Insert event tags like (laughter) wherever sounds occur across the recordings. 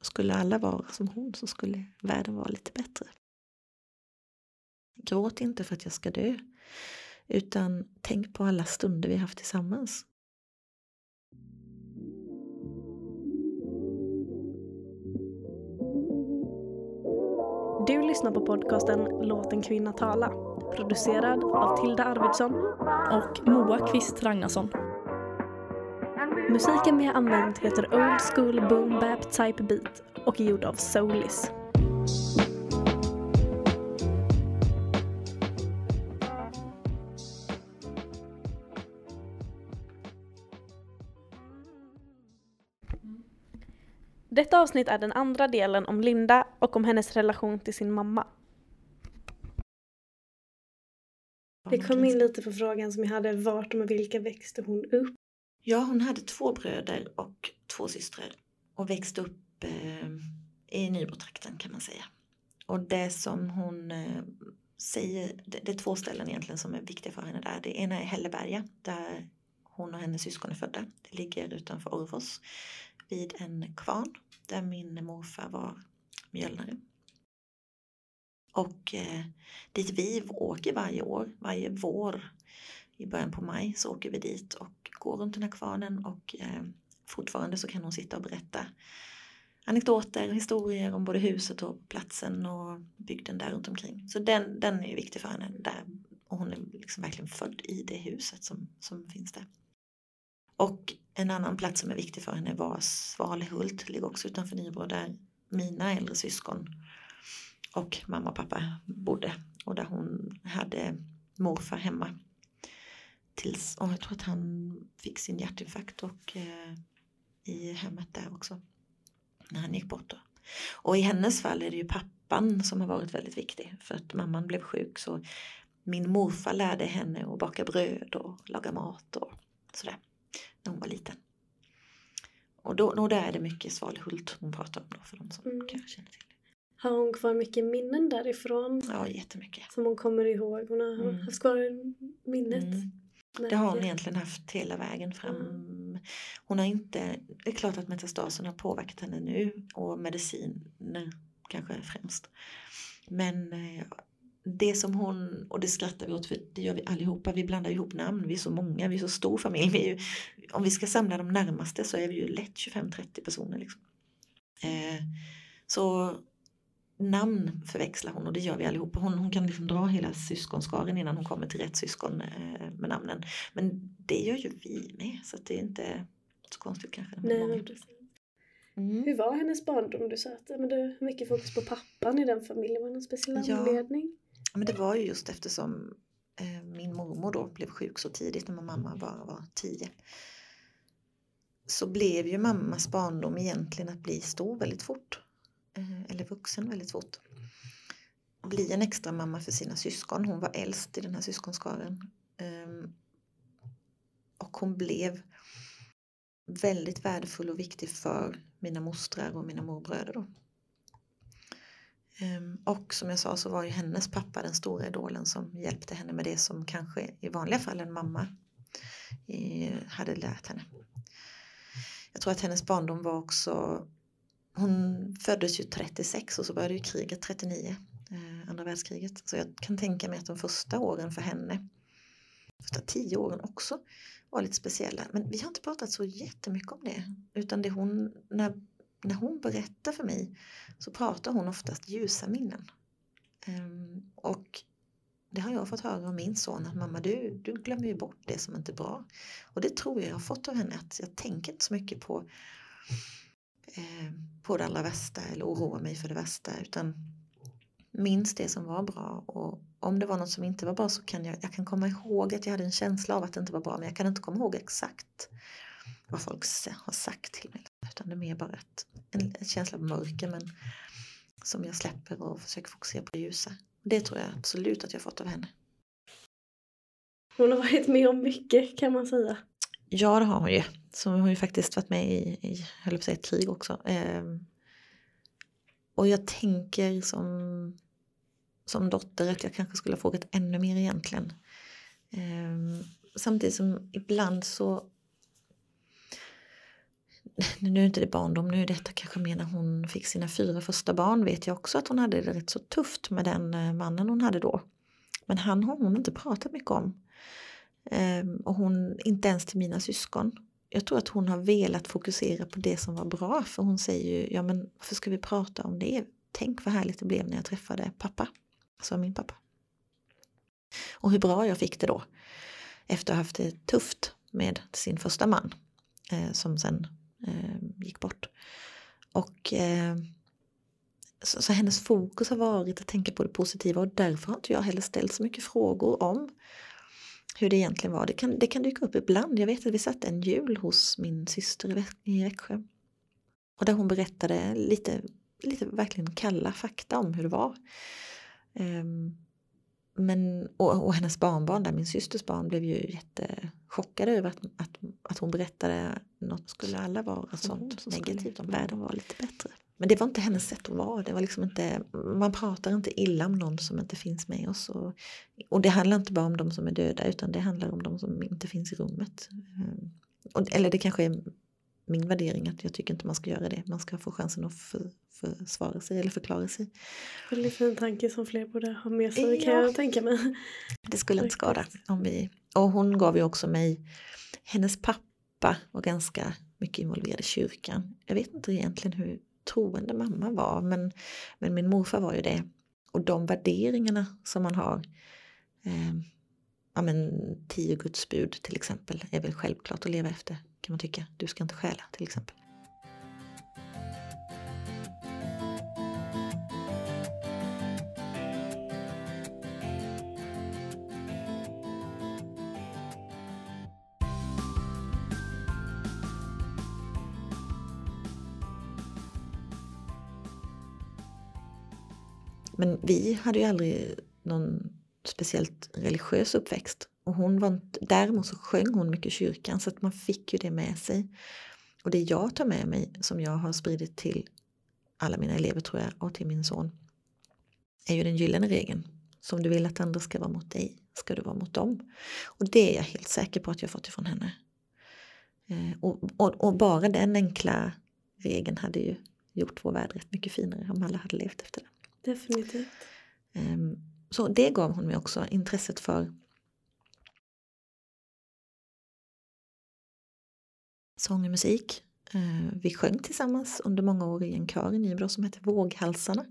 Skulle alla vara som hon så skulle världen vara lite bättre. Gråt inte för att jag ska dö, utan tänk på alla stunder vi haft tillsammans. Du lyssnar på podcasten Låt en kvinna tala. Producerad av Tilda Arvidsson och Moa Kvist Ragnarsson. Musiken vi har använt heter Old School Boom Bap Type Beat och är gjord av Soulis. Detta avsnitt är den andra delen om Linda och om hennes relation till sin mamma. Det kom in lite på frågan som jag hade, vart och med vilka växte hon upp? Ja, hon hade två bröder och två systrar och växte upp eh, i Nybrotrakten kan man säga. Och det som hon eh, säger, det, det, är två ställen egentligen som är viktiga för henne där. Det ena är Hälleberga där hon och hennes syskon är födda. Det ligger utanför Orvos vid en kvarn där min morfar var mjölnare. Och eh, dit vi åker varje år, varje vår i början på maj så åker vi dit och gå runt den här kvarnen och eh, fortfarande så kan hon sitta och berätta anekdoter, och historier om både huset och platsen och bygden där runt omkring. Så den, den är viktig för henne där och hon är liksom verkligen född i det huset som, som finns där. Och en annan plats som är viktig för henne var Svalehult, ligger också utanför Nybro där mina äldre syskon och mamma och pappa bodde och där hon hade morfar hemma. Tills, och jag tror att han fick sin hjärtinfarkt och eh, i hemmet där också. När han gick bort då. Och i hennes fall är det ju pappan som har varit väldigt viktig för att mamman blev sjuk så min morfar lärde henne att baka bröd och laga mat och sådär när hon var liten. Och då, då där är det mycket Svalhult hon pratar om då för de som mm. kanske känner till. Har hon kvar mycket minnen därifrån? Ja, jättemycket. Som hon kommer ihåg? Hon har mm. haft kvar minnet? Mm. Det har hon egentligen haft hela vägen fram. Mm. Hon har inte, det är klart att metastasen har påverkat henne nu och mediciner kanske främst. Men eh, det som hon, och det skrattar vi åt för det gör vi allihopa, vi blandar ihop namn, vi är så många, vi är så stor familj. Vi ju, om vi ska samla de närmaste så är vi ju lätt 25-30 personer. Liksom. Eh, så namn förväxlar hon och det gör vi allihopa. Hon, hon kan liksom dra hela syskonskaren innan hon kommer till rätt syskon eh, med namnen. Men det gör ju vi med så det är inte så konstigt kanske. Nej, Mm. Hur var hennes barndom? Du sa att men det var mycket fokus på pappan i den familjen. Var det någon speciell anledning? men det var ju just eftersom eh, min mormor då blev sjuk så tidigt när mamma bara var tio. Så blev ju mammas barndom egentligen att bli stor väldigt fort. Eh, eller vuxen väldigt fort. Bli en extra mamma för sina syskon. Hon var äldst i den här syskonskaren. Ehm, och hon blev väldigt värdefull och viktig för mina mostrar och mina morbröder. Då. Ehm, och som jag sa så var ju hennes pappa den stora idolen som hjälpte henne med det som kanske i vanliga fall en mamma eh, hade lärt henne. Jag tror att hennes barndom var också hon föddes ju 36 och så började ju kriget 39, eh, andra världskriget. Så jag kan tänka mig att de första åren för henne, första tio åren också, var lite speciella. Men vi har inte pratat så jättemycket om det. Utan det hon, när när hon berättar för mig så pratar hon oftast ljusa minnen. Um, och det har jag fått höra av min son att mamma du, du glömmer ju bort det som inte är bra. Och det tror jag jag har fått av henne att jag tänker inte så mycket på, eh, på det allra värsta eller oroar mig för det värsta utan minns det som var bra och om det var något som inte var bra så kan jag, jag kan komma ihåg att jag hade en känsla av att det inte var bra men jag kan inte komma ihåg exakt vad folk har sagt till mig. Utan det är mer bara ett, en, en känsla av mörker men som jag släpper och försöker fokusera på det ljusa. Det tror jag absolut att jag fått av henne. Hon har varit med om mycket kan man säga. Ja det har hon ju. Så hon har ju faktiskt varit med i, i höll på säga, ett krig också. Eh, och jag tänker som, som dotter att jag kanske skulle ha frågat ännu mer egentligen. Eh, samtidigt som ibland så (laughs) nu är inte det barndom, nu är detta kanske mer när hon fick sina fyra första barn vet jag också att hon hade det rätt så tufft med den eh, mannen hon hade då. Men han har hon inte pratat mycket om. Ehm, och hon, inte ens till mina syskon. Jag tror att hon har velat fokusera på det som var bra för hon säger ju, ja men varför ska vi prata om det? Tänk vad härligt det blev när jag träffade pappa, sa min pappa. Och hur bra jag fick det då efter att ha haft det tufft med sin första man eh, som sen eh, gick bort. Och eh, så, så, hennes fokus har varit att tänka på det positiva och därför har inte jag heller ställt så mycket frågor om hur det egentligen var. Det kan, det kan dyka upp ibland. Jag vet att vi satt en jul hos min syster i Växjö. Och där hon berättade lite, lite verkligen kalla fakta om hur det var. Um, men, och, och, hennes barnbarn, där min systers barn, blev ju jättechockade över att, att, att hon berättade något skulle alla vara sånt negativt om världen var lite bättre. Men det var inte hennes sätt att vara. Det var liksom inte, man pratar inte illa om någon som inte finns med oss. Och, och det handlar inte bara om de som är döda utan det handlar om de som inte finns i rummet. Ehm, och, eller det kanske är min värdering att jag tycker inte man ska göra det. Man ska få chansen att för, försvara sig eller förklara sig. Väldigt fin tanke som fler borde ha med sig ja. kan jag tänka mig. Det skulle inte skada. Om vi, och hon gav ju också mig, hennes pappa var ganska mycket involverad i kyrkan. Jag vet inte egentligen hur troende mamma var men, men min morfar var ju det. Och de värderingarna som man har eh, ja men tio Guds bud till exempel är väl självklart att leva efter kan man tycka. Du ska inte stjäla till exempel. Men vi hade ju aldrig någon speciellt religiös uppväxt. Och hon var inte, däremot så sjöng hon mycket i kyrkan så att man fick ju det med sig. Och det jag tar med mig som jag har spridit till alla mina elever tror jag och till min son är ju den gyllene regeln. Som du vill att andra ska vara mot dig ska du vara mot dem. Och det är jag helt säker på att jag fått ifrån henne. Eh, och, och, och bara den enkla regeln hade ju gjort vår värld rätt mycket finare om alla hade levt efter den. Definitivt. Ehm, så det gav hon mig också intresset för sång och musik. Ehm, vi sjöng tillsammans under många år i en kör i Nybro som heter Våghalsarna.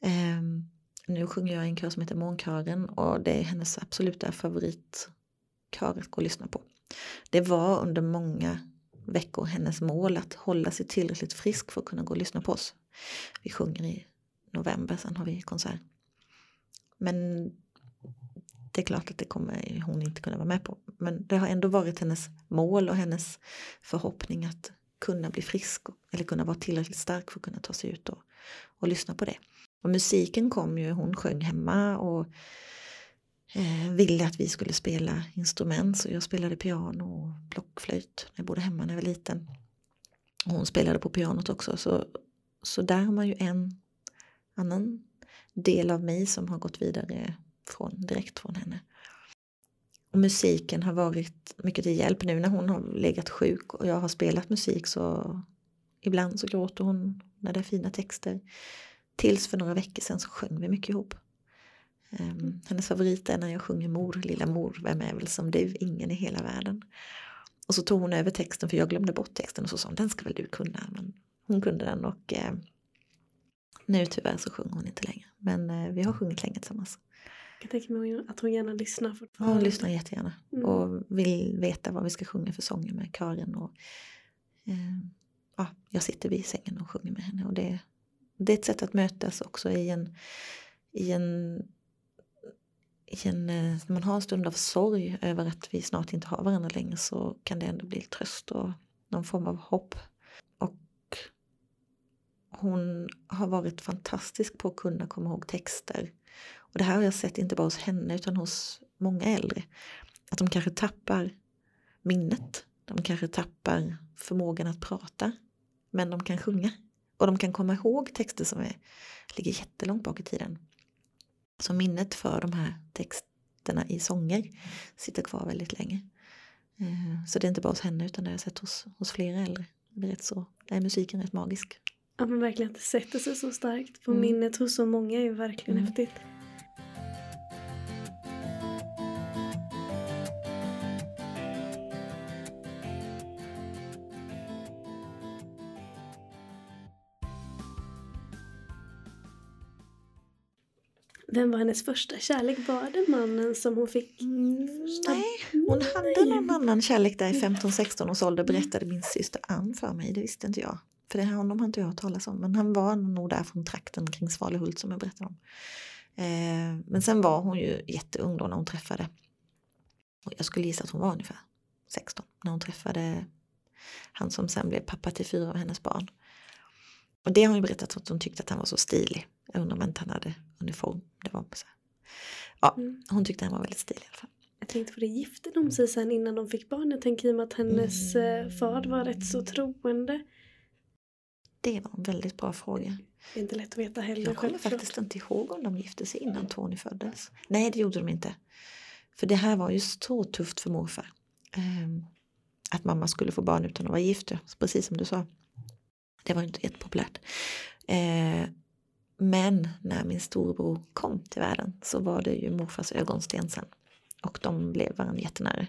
Ehm, nu sjunger jag i en kör som heter Månkören och det är hennes absoluta favoritkör att gå och lyssna på. Det var under många veckor hennes mål att hålla sig tillräckligt frisk för att kunna gå och lyssna på oss. Vi sjunger i november, sen har vi konsert. Men det är klart att det kommer hon inte kunna vara med på. Men det har ändå varit hennes mål och hennes förhoppning att kunna bli frisk eller kunna vara tillräckligt stark för att kunna ta sig ut och, och lyssna på det. Och musiken kom ju, hon sjöng hemma och eh, ville att vi skulle spela instrument så jag spelade piano och blockflöjt när jag bodde hemma när jag var liten. Och hon spelade på pianot också så, så där har man ju en annan del av mig som har gått vidare från, direkt från henne. Och musiken har varit mycket till hjälp nu när hon har legat sjuk och jag har spelat musik så ibland så gråter hon när det är fina texter. Tills för några veckor sedan så sjöng vi mycket ihop. Um, hennes favorit är när jag sjunger mor, lilla mor, vem är väl som du, ingen i hela världen. Och så tog hon över texten för jag glömde bort texten och så sa hon den ska väl du kunna. Men hon kunde den och eh, nu tyvärr så sjunger hon inte längre. Men eh, vi har sjungit länge tillsammans. Jag tänker mig att hon gärna lyssnar fortfarande. hon lyssnar jättegärna. Mm. Och vill veta vad vi ska sjunga för sånger med kören. Och, eh, ja, jag sitter vid sängen och sjunger med henne. Och det, det är ett sätt att mötas också i en, i en eh, när man har en stund av sorg över att vi snart inte har varandra längre så kan det ändå bli tröst och någon form av hopp hon har varit fantastisk på att kunna komma ihåg texter. Och det här har jag sett inte bara hos henne utan hos många äldre. Att de kanske tappar minnet. De kanske tappar förmågan att prata. Men de kan sjunga. Och de kan komma ihåg texter som är, ligger jättelångt bak i tiden. Så minnet för de här texterna i sånger sitter kvar väldigt länge. Eh, så det är inte bara hos henne utan det har jag sett hos, hos flera äldre. det är, rätt så, där är musiken rätt magisk. Ja men verkligen, det sätter sig så starkt på mm. minnet hos så många är ju verkligen mm. häftigt. Vem var hennes första kärlek? Var det mannen som hon fick? Mm, nej, hon hade någon annan kärlek där i 15-16 års ålder berättade min syster Ann för mig. Det visste inte jag. För det här honom har inte jag hört talas om. Men han var nog där från trakten kring Svalehult som jag berättade om. Eh, men sen var hon ju jätteung då när hon träffade. Och jag skulle gissa att hon var ungefär 16 när hon träffade han som sen blev pappa till fyra av hennes barn. Och det har hon ju berättat att hon tyckte att han var så stilig. Jag undrar om inte han hade uniform. Det var så. Ja, mm. hon tyckte han var väldigt stilig i alla fall. Jag tänkte på det, gifte de sig sen innan de fick barn? Jag tänker i och med att hennes mm. far var rätt så troende. Det var en väldigt bra fråga. Det är inte lätt att veta heller. Jag kommer faktiskt inte ihåg om de gifte sig innan Tony föddes. Nej, det gjorde de inte. För det här var ju så tufft för morfar. Um, att mamma skulle få barn utan att vara gift, precis som du sa. Det var inte jättepopulärt. Uh, men när min storbror kom till världen så var det ju morfars ögonsten sen. Och de blev varandra jättenära.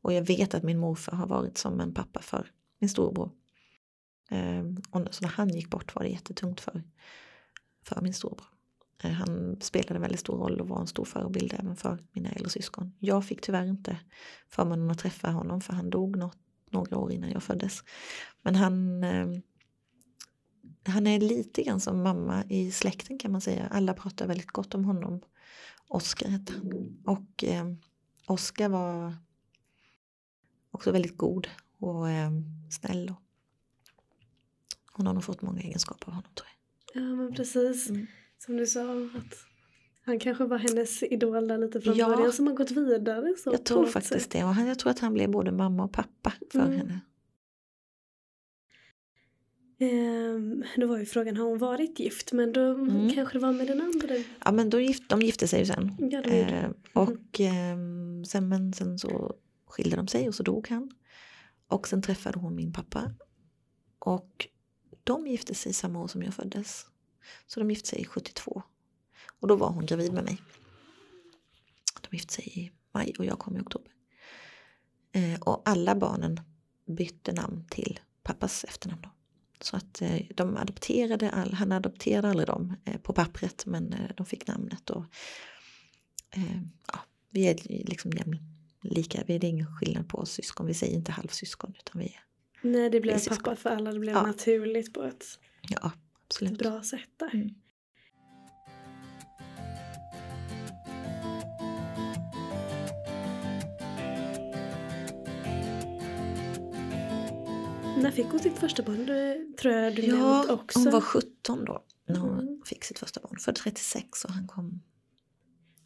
Och jag vet att min morfar har varit som en pappa för min storbror. Ehm, och så när han gick bort var det jättetungt för, för min storbror. Ehm, han spelade en väldigt stor roll och var en stor förebild även för mina äldre syskon. Jag fick tyvärr inte förmånen att träffa honom för han dog något, några år innan jag föddes. Men han, ehm, han är lite grann som mamma i släkten kan man säga. Alla pratar väldigt gott om honom. Oskar hette han. Och eh, Oskar var också väldigt god och eh, snäll. Och hon har nog fått många egenskaper av honom tror jag. Ja men precis. Mm. Som du sa att han kanske var hennes idol där lite från ja, början som har gått vidare. Så jag tror faktiskt sätt. det. Och han, jag tror att han blev både mamma och pappa för mm. henne. Um, då var ju frågan, har hon varit gift? Men då mm. kanske det var med den andra? Ja men då gift, de gifte sig ju sen. Ja, uh, och uh, sen, men sen så skilde de sig och så dog han. Och sen träffade hon min pappa. Och de gifte sig samma år som jag föddes. Så de gifte sig 72. Och då var hon gravid med mig. De gifte sig i maj och jag kom i oktober. Eh, och alla barnen bytte namn till pappas efternamn då. Så att eh, de adopterade, all, han adopterade aldrig dem eh, på pappret men eh, de fick namnet. Och, eh, ja, vi är liksom lika, vi är ingen skillnad på oss syskon, vi säger inte halvsyskon utan vi är Nej det blev pappa för alla, det blev ja. naturligt på ett ja, absolut. bra sätt där. Mm. När fick hon sitt första barn? Det tror jag du ja, också. hon var 17 då när hon mm. fick sitt första barn. Född 36 och han kom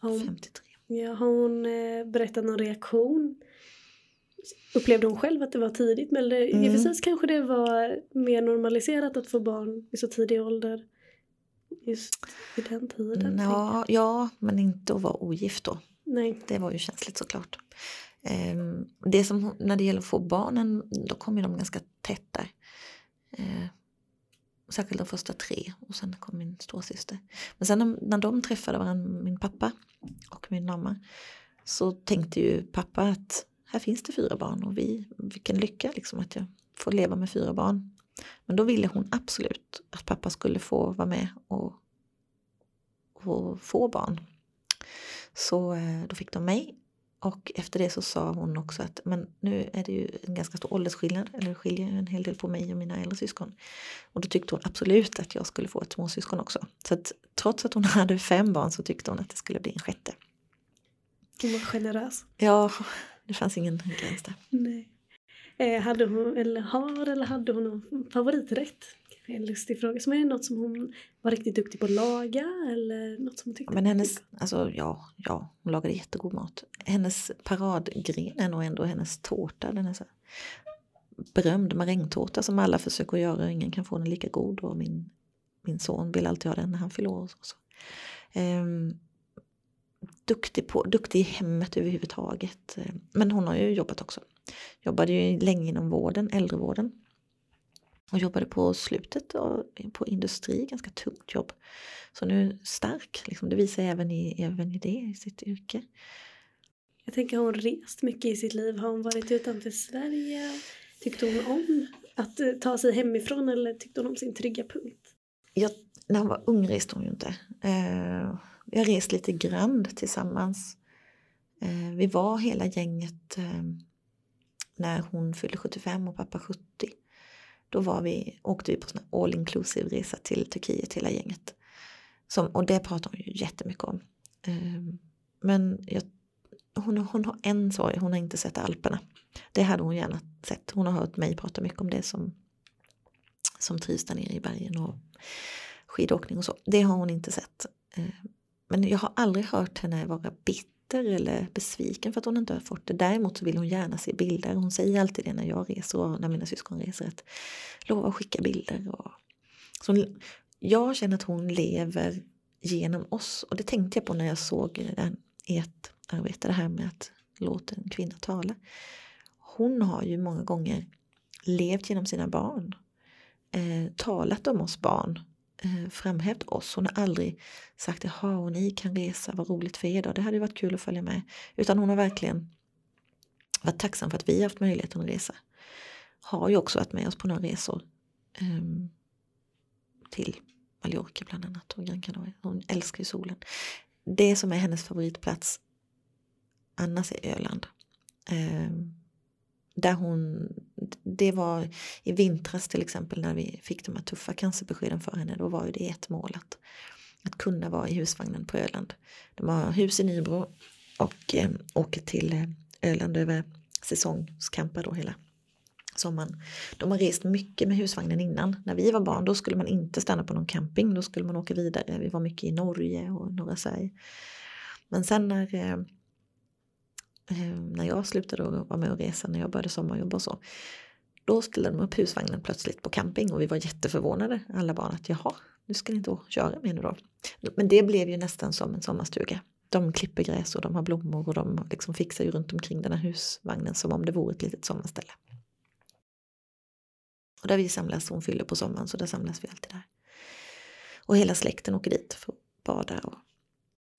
hon, 53. Ja, har hon eh, berättat någon reaktion? Upplevde hon själv att det var tidigt? Men det, mm. sig kanske det var mer normaliserat att få barn i så tidig ålder. Just i den tiden. Ja, ja men inte att vara ogift då. Nej. Det var ju känsligt såklart. Ehm, det som, när det gäller att få barnen, då kommer de ganska tätt där. Ehm, särskilt de första tre och sen kom min storasyster. Men sen när de träffade varandra, min pappa och min mamma, så tänkte ju pappa att här finns det fyra barn och vi, vilken lycka liksom att jag får leva med fyra barn. Men då ville hon absolut att pappa skulle få vara med och, och få barn. Så eh, då fick de mig och efter det så sa hon också att men nu är det ju en ganska stor åldersskillnad, eller det skiljer en hel del på mig och mina äldre syskon. Och då tyckte hon absolut att jag skulle få ett småsyskon också. Så att trots att hon hade fem barn så tyckte hon att det skulle bli en sjätte. Hon var generös. Ja, det fanns ingen gräns där. Nej. Eh, hade hon, eller har eller hade hon någon favoriträtt? en lustig fråga. Som är något som hon var riktigt duktig på att laga eller något som hon tyckte Men hennes, alltså ja, ja, hon lagade jättegod mat. Hennes paradgren är nog ändå hennes tårta. Den är så berömd marängtårta som alla försöker göra. Ingen kan få den lika god och min, min son vill alltid ha den när han fyller år. Och så. Um, duktig, på, duktig i hemmet överhuvudtaget. Men hon har ju jobbat också. Jobbade ju länge inom vården, äldrevården. och jobbade på slutet på industri, ganska tungt jobb. Så nu stark, liksom, det visar även i, även i det, i sitt yrke. Jag tänker, har hon rest mycket i sitt liv? Har hon varit utanför Sverige? Tyckte hon om att eh, ta sig hemifrån eller tyckte hon om sin trygga punkt? Jag, när hon var ung reste hon ju inte. Eh, vi har rest lite grann tillsammans. Eh, vi var hela gänget eh, när hon fyllde 75 och pappa 70. Då var vi, åkte vi på en all inclusive resa till Turkiet hela gänget. Som, och det pratar hon ju jättemycket om. Eh, men jag, hon, hon har en sorg, hon har inte sett Alperna. Det hade hon gärna sett. Hon har hört mig prata mycket om det som, som trivs där nere i bergen och skidåkning och så. Det har hon inte sett. Ehm, men jag har aldrig hört henne vara bitter eller besviken för att hon inte har fått det. Däremot så vill hon gärna se bilder. Hon säger alltid det när jag reser och när mina syskon reser. Att lova att skicka bilder. Och... Så jag känner att hon lever genom oss. Och det tänkte jag på när jag såg den, ert arbete. Det här med att låta en kvinna tala. Hon har ju många gånger levt genom sina barn. Eh, talat om oss barn Eh, framhävt oss. Hon har aldrig sagt jaha och ni kan resa, vad roligt för er då, det hade varit kul att följa med. Utan hon har verkligen varit tacksam för att vi har haft möjligheten att resa. Har ju också varit med oss på några resor ehm, till Mallorca bland annat och Gran Canaria. Hon älskar ju solen. Det som är hennes favoritplats annars är Öland. Ehm, där hon, det var i vintras till exempel när vi fick de här tuffa cancerbeskeden för henne. Då var ju det ett mål att, att kunna vara i husvagnen på Öland. De har hus i Nybro och eh, åker till eh, Öland över säsongskampar då hela sommaren. De har rest mycket med husvagnen innan. När vi var barn då skulle man inte stanna på någon camping. Då skulle man åka vidare. Vi var mycket i Norge och norra Sverige. Men sen när Eh, Eh, när jag slutade vara med och resa, när jag började sommarjobba och så. Då ställde de upp husvagnen plötsligt på camping och vi var jätteförvånade alla barn att jaha, nu ska ni inte köra med nu då. Men det blev ju nästan som en sommarstuga. De klipper gräs och de har blommor och de liksom fixar ju runt omkring den här husvagnen som om det vore ett litet sommarställe. Och där vi samlas, hon fyller på sommaren så där samlas vi alltid där. Och hela släkten åker dit för att bada och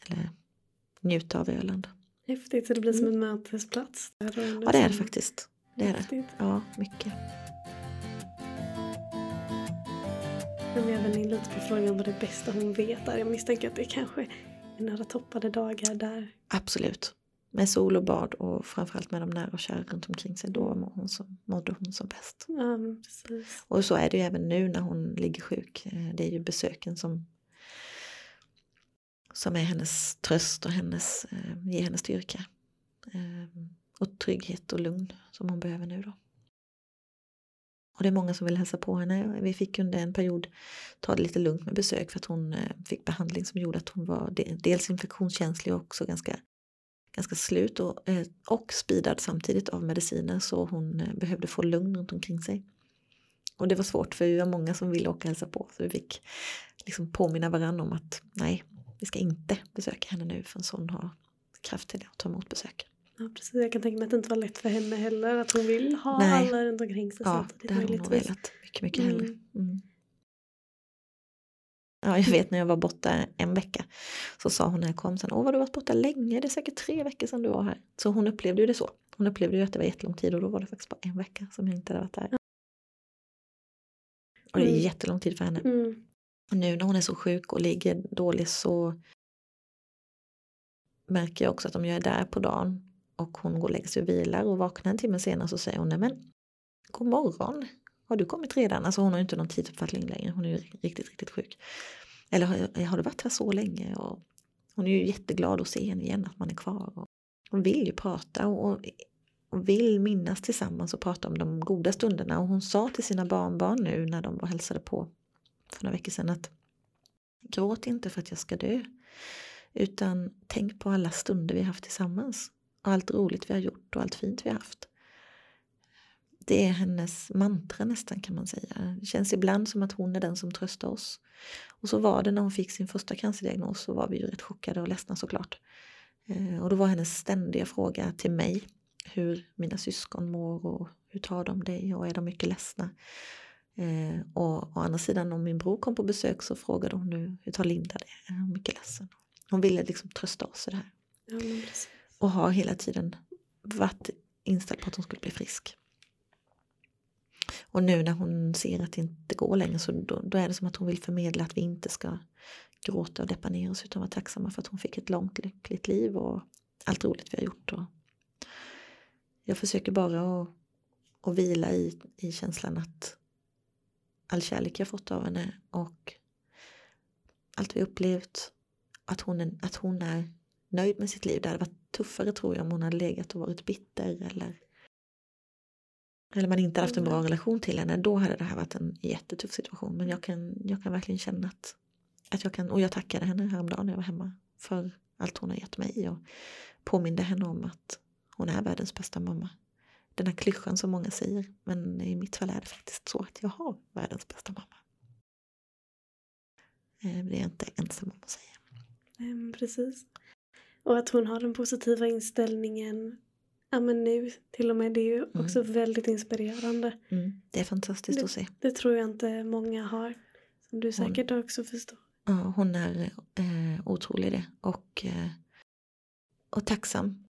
eller njuta av Öland. Häftigt, så det blir som en mötesplats. Ja, det är det faktiskt. Det är det. Ja, mycket. Men jag vänder in lite på frågan vad det bästa hon vet är. Jag misstänker att det kanske är några toppade dagar där. Absolut. Med sol och bad och framförallt med de nära och kära runt omkring sig. Då mår hon som, mådde hon som bäst. Ja, precis. Och så är det ju även nu när hon ligger sjuk. Eh, det är ju besöken som som är hennes tröst och hennes, eh, ger henne styrka. Eh, och trygghet och lugn som hon behöver nu då. Och det är många som vill hälsa på henne. Vi fick under en period ta det lite lugnt med besök för att hon eh, fick behandling som gjorde att hon var dels infektionskänslig och också ganska, ganska slut och, eh, och speedad samtidigt av mediciner så hon eh, behövde få lugn runt omkring sig. Och det var svårt för vi var många som ville åka och hälsa på så vi fick liksom påminna varandra om att nej, vi ska inte besöka henne nu förrän hon har kraft till och ta emot besök. Ja, precis. Jag kan tänka mig att det inte var lätt för henne heller. Att hon vill ha Nej. alla runt omkring sig ja, samtidigt. det hade hon velat. Mycket, mycket hellre. Mm. mm. Ja, jag vet när jag var borta en vecka så sa hon när jag kom sen, åh vad du varit borta länge, det är säkert tre veckor sedan du var här. Så hon upplevde ju det så. Hon upplevde ju att det var jättelång tid och då var det faktiskt bara en vecka som jag inte hade varit där. Och det är mm. jättelång tid för henne. Mm. Och nu när hon är så sjuk och ligger dåligt så märker jag också att om jag är där på dagen och hon går och lägger sig och vilar och vaknar en timme senare så säger hon nej men god morgon, har du kommit redan? Alltså hon har ju inte någon tidsuppfattning längre, hon är ju riktigt, riktigt sjuk. Eller har, har du varit här så länge? Och hon är ju jätteglad att se henne igen, att man är kvar. Och hon vill ju prata och, och vill minnas tillsammans och prata om de goda stunderna. Och hon sa till sina barnbarn nu när de var hälsade på för några veckor sedan att gråt inte för att jag ska dö. Utan tänk på alla stunder vi har haft tillsammans. Och allt roligt vi har gjort och allt fint vi har haft. Det är hennes mantra nästan kan man säga. Det känns ibland som att hon är den som tröstar oss. Och så var det när hon fick sin första cancerdiagnos så var vi ju rätt chockade och ledsna såklart. Eh, och då var hennes ständiga fråga till mig hur mina syskon mår och hur tar de dig och är de mycket ledsna? Eh, och å andra sidan om min bror kom på besök så frågade hon nu hur tar Linda det? Är hon mycket ledsen? Hon ville liksom trösta oss i det här. Ja. Och har hela tiden varit inställd på att hon skulle bli frisk. Och nu när hon ser att det inte går längre så då, då är det som att hon vill förmedla att vi inte ska gråta och deppa ner oss utan vara tacksamma för att hon fick ett långt lyckligt liv och allt roligt vi har gjort. Och jag försöker bara att, att vila i, i känslan att all kärlek jag fått av henne och allt vi upplevt, att hon, är, att hon är nöjd med sitt liv. Det hade varit tuffare tror jag om hon hade legat och varit bitter eller eller man inte haft en bra relation till henne, då hade det här varit en jättetuff situation. Men jag kan, jag kan verkligen känna att, att jag kan, och jag tackade henne häromdagen när jag var hemma för allt hon har gett mig och påminde henne om att hon är världens bästa mamma. Den här klyschan som många säger, men i mitt fall är det faktiskt så att jag har världens bästa mamma. Eh, det är jag inte ensam om att säga. Mm, precis. Och att hon har den positiva inställningen ja, men nu till och med. Det är ju också Mm. väldigt inspirerande. Mm, det är fantastiskt att se. Det tror jag inte många har. Som du säkert också förstår. Ja, hon är eh, otrolig det. Och, eh, och tacksam.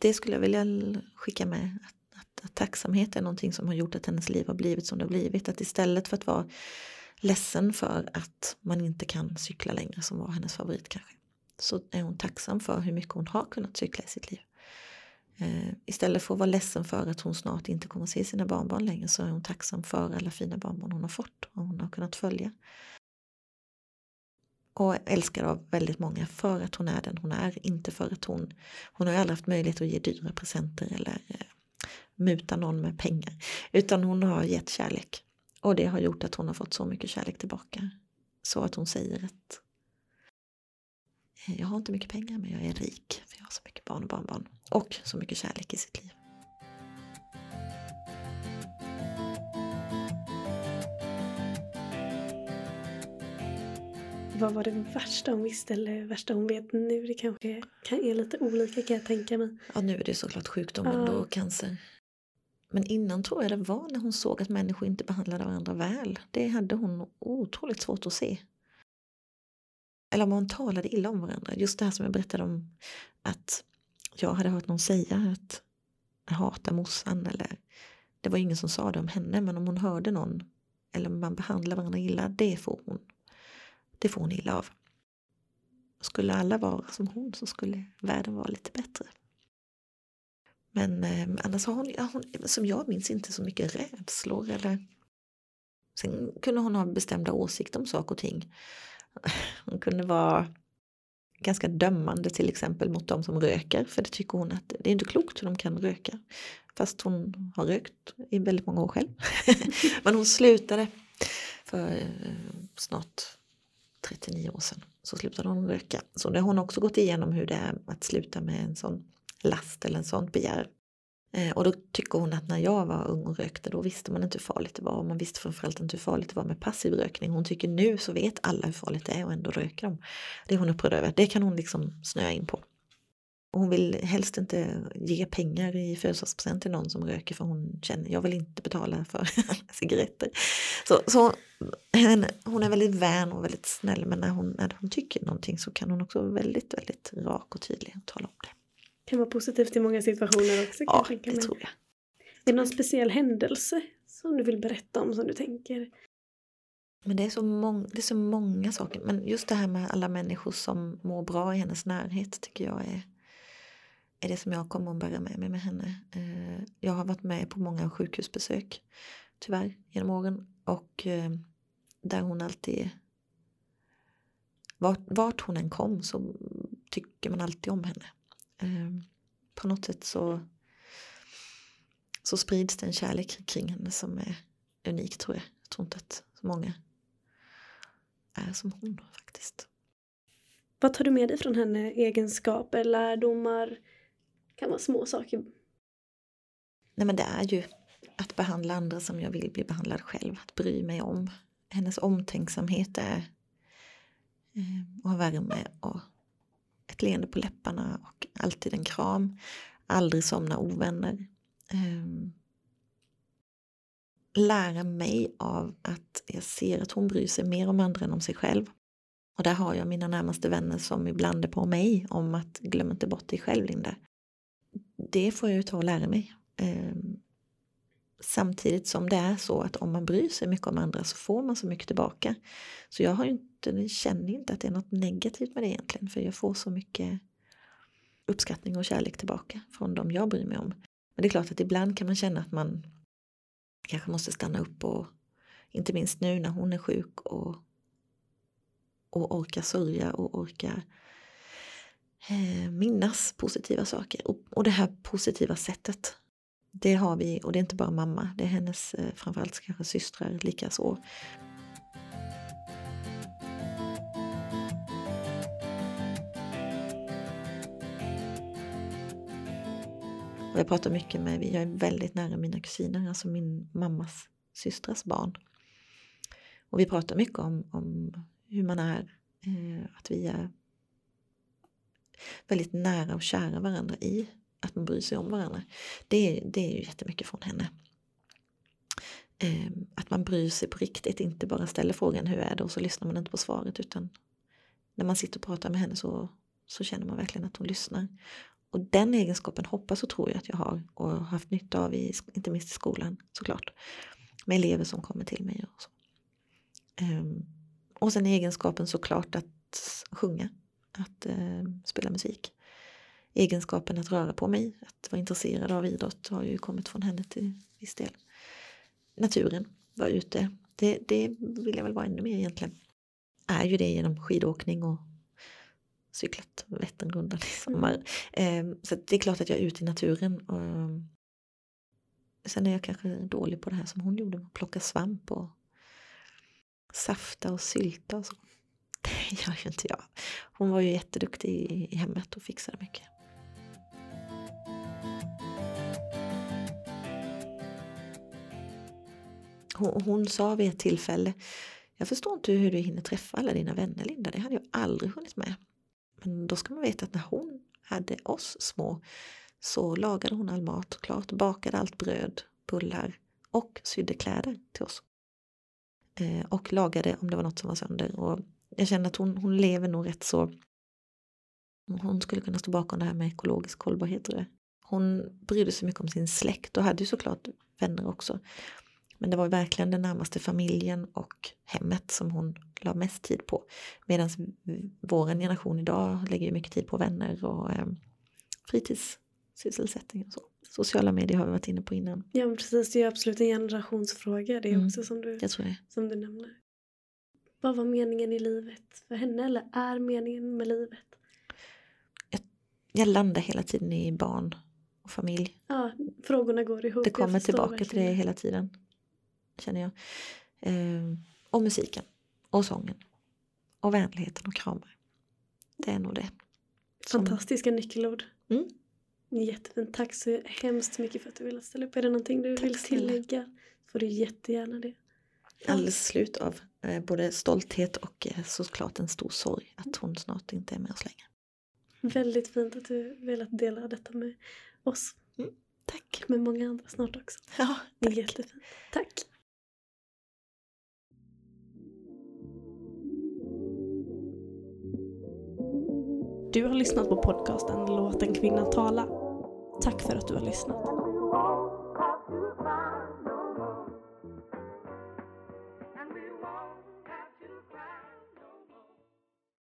Det skulle jag vilja skicka med. Att, att, tacksamhet är någonting som har gjort att hennes liv har blivit som det har blivit. Att istället för att vara ledsen för att man inte kan cykla längre som var hennes favorit kanske. Så är hon tacksam för hur mycket hon har kunnat cykla i sitt liv. Eh, istället för att vara ledsen för att hon snart inte kommer att se sina barnbarn längre så är hon tacksam för alla fina barnbarn hon har fått och hon har kunnat följa och älskad av väldigt många för att hon är den hon är. Inte för att hon, hon har ju aldrig haft möjlighet att ge dyra presenter eller eh, muta någon med pengar. Utan hon har gett kärlek. Och det har gjort att hon har fått så mycket kärlek tillbaka. Så att hon säger att jag har inte mycket pengar men jag är rik för jag har så mycket barn och barnbarn. Och så mycket kärlek i sitt liv. Vad var det värsta hon visste eller värsta hon vet nu? Det kanske kan är lite olika kan jag tänka mig. Ja, nu är det såklart sjukdomen Ja. då, cancer. Men innan tror jag det var när hon såg att människor inte behandlade varandra väl. Det hade hon otroligt svårt att se. Eller om man talade illa om varandra. Just det här som jag berättade om att jag hade hört någon säga att jag hatar morsan eller det var ingen som sa det om henne men om hon hörde någon eller om man behandlar varandra illa det får hon det får hon illa av. Skulle alla vara som hon så skulle världen vara lite bättre. Men eh, annars har hon, ja, hon, som jag minns, inte så mycket rädslor. Eller... Sen kunde hon ha bestämda åsikter om saker och ting. (laughs) Hon kunde vara ganska dömande till exempel mot de som röker. För det tycker hon att det är inte klokt hur de kan röka. Fast hon har rökt i väldigt många år själv. (laughs) Men hon slutade för eh, snart 39 år sedan. Så slutade hon röka. Så det har hon också gått igenom hur det är att sluta med en sån last eller en sånt begär. Eh, och då tycker hon att när jag var ung och rökte då visste man inte hur farligt det var. Och man visste framförallt inte hur farligt det var med passiv rökning. Hon tycker nu så vet alla hur farligt det är och ändå röker de. Det är hon upprörd över. Det kan hon liksom snöa in på. Och hon vill helst inte ge pengar i födelsedagspresent till någon som röker för hon känner jag vill inte betala för (laughs) cigaretter. Så, så hon är väldigt vän och väldigt snäll men när hon, när hon tycker någonting så kan hon också vara väldigt, väldigt rak och tydlig och tala om det. Kan vara positivt i många situationer också kan Ja, jag tänka det mig. tror jag. Är det någon speciell händelse som du vill berätta om som du tänker? Men det är, så mång, det är så många saker. Men just det här med alla människor som mår bra i hennes närhet tycker jag är, är det som jag kommer att bära med mig med henne. Eh, Jag har varit med på många sjukhusbesök tyvärr genom åren och eh, där hon alltid vart, vart hon än kom så tycker man alltid om henne. Eh, På något sätt så så sprids det en kärlek kring henne som är unik tror jag. Jag tror inte att så många är som hon faktiskt. Vad tar du med dig från henne? Egenskaper, lärdomar? Kan vara små saker. Nej men det är ju att behandla andra som jag vill bli behandlad själv. Att bry mig om. Hennes omtänksamhet är eh, och ha värme och ett leende på läpparna och alltid en kram. Aldrig somna ovänner. Ehm, lära mig av att jag ser att hon bryr sig mer om andra än om sig själv. Och där har jag mina närmaste vänner som ibland är på mig om att glöm inte bort dig själv Linda. Det får jag ju ta och lära mig. Ehm, Samtidigt som det är så att om man bryr sig mycket om andra så får man så mycket tillbaka. Så jag har inte, känner inte att det är något negativt med det egentligen för jag får så mycket uppskattning och kärlek tillbaka från dem jag bryr mig om. Men det är klart att ibland kan man känna att man kanske måste stanna upp och inte minst nu när hon är sjuk och, och orkar sörja och orkar eh, minnas positiva saker. Och, och det här positiva sättet det har vi, och det är inte bara mamma, det är hennes eh, framförallt kanske systrar likaså. Och jag pratar mycket med, jag är väldigt nära mina kusiner, alltså min mammas systrars barn. Och vi pratar mycket om, om hur man är, eh, att vi är väldigt nära och kära varandra i att man bryr sig om varandra. Det, det är ju jättemycket från henne. Eh, att man bryr sig på riktigt, inte bara ställer frågan hur är det och så lyssnar man inte på svaret utan när man sitter och pratar med henne så, så känner man verkligen att hon lyssnar. Och den egenskapen hoppas och tror jag att jag har och har haft nytta av, i, inte minst i skolan såklart. Med elever som kommer till mig och så. Um, och sen egenskapen såklart att sjunga, att uh, spela musik. Egenskapen att röra på mig, att vara intresserad av idrott har ju kommit från henne till viss del. Naturen, vara ute, det, det vill jag väl vara ännu mer egentligen. Är ju det genom skidåkning och cyklat Vätternrundan i sommar. Mm. Så det är klart att jag är ute i naturen. Och sen är jag kanske dålig på det här som hon gjorde, att plocka svamp och safta och sylta och så. (laughs) Det gör ju inte jag. Hon var ju jätteduktig i hemmet och fixade mycket. Hon, hon sa vid ett tillfälle jag förstår inte hur du hinner träffa alla dina vänner Linda, det hade jag aldrig hunnit med. Men då ska man veta att när hon hade oss små så lagade hon all mat klart, bakade allt bröd, bullar och sydde kläder till oss. Eh, och lagade om det var något som var sönder. Och jag känner att hon, hon lever nog rätt så hon skulle kunna stå bakom det här med ekologisk hållbarhet. Tror jag. Hon brydde sig mycket om sin släkt och hade ju såklart vänner också. Men det var verkligen den närmaste familjen och hemmet som hon la mest tid på. Medan vår generation idag lägger mycket tid på vänner och eh, fritidssysselsättning och så. Sociala medier har vi varit inne på innan. Ja precis, det är absolut en generationsfråga det är mm, också som du, som du nämner. Vad var meningen i livet för henne eller är meningen med livet? Jag, jag landar hela tiden i barn och familj. Ja, frågorna går ihop. Det kommer tillbaka verkligen. till det hela tiden känner jag. Eh, och musiken och sången och vänligheten och kramar. Det är nog det. Som... Fantastiska nyckelord. Mm. Jättefint. Tack så hemskt mycket för att du ville ställa upp. Är det någonting du Tack vill tillägga får du jättegärna det. Alldeles slut av eh, både stolthet och eh, såklart en stor sorg att hon snart inte är med oss längre. Väldigt fint att du velat dela detta med oss. Mm. Tack. Med många andra snart också. Ja, tack. Jättefint. Tack. Du har lyssnat på podcasten Låt en kvinna tala. Tack för att du har lyssnat.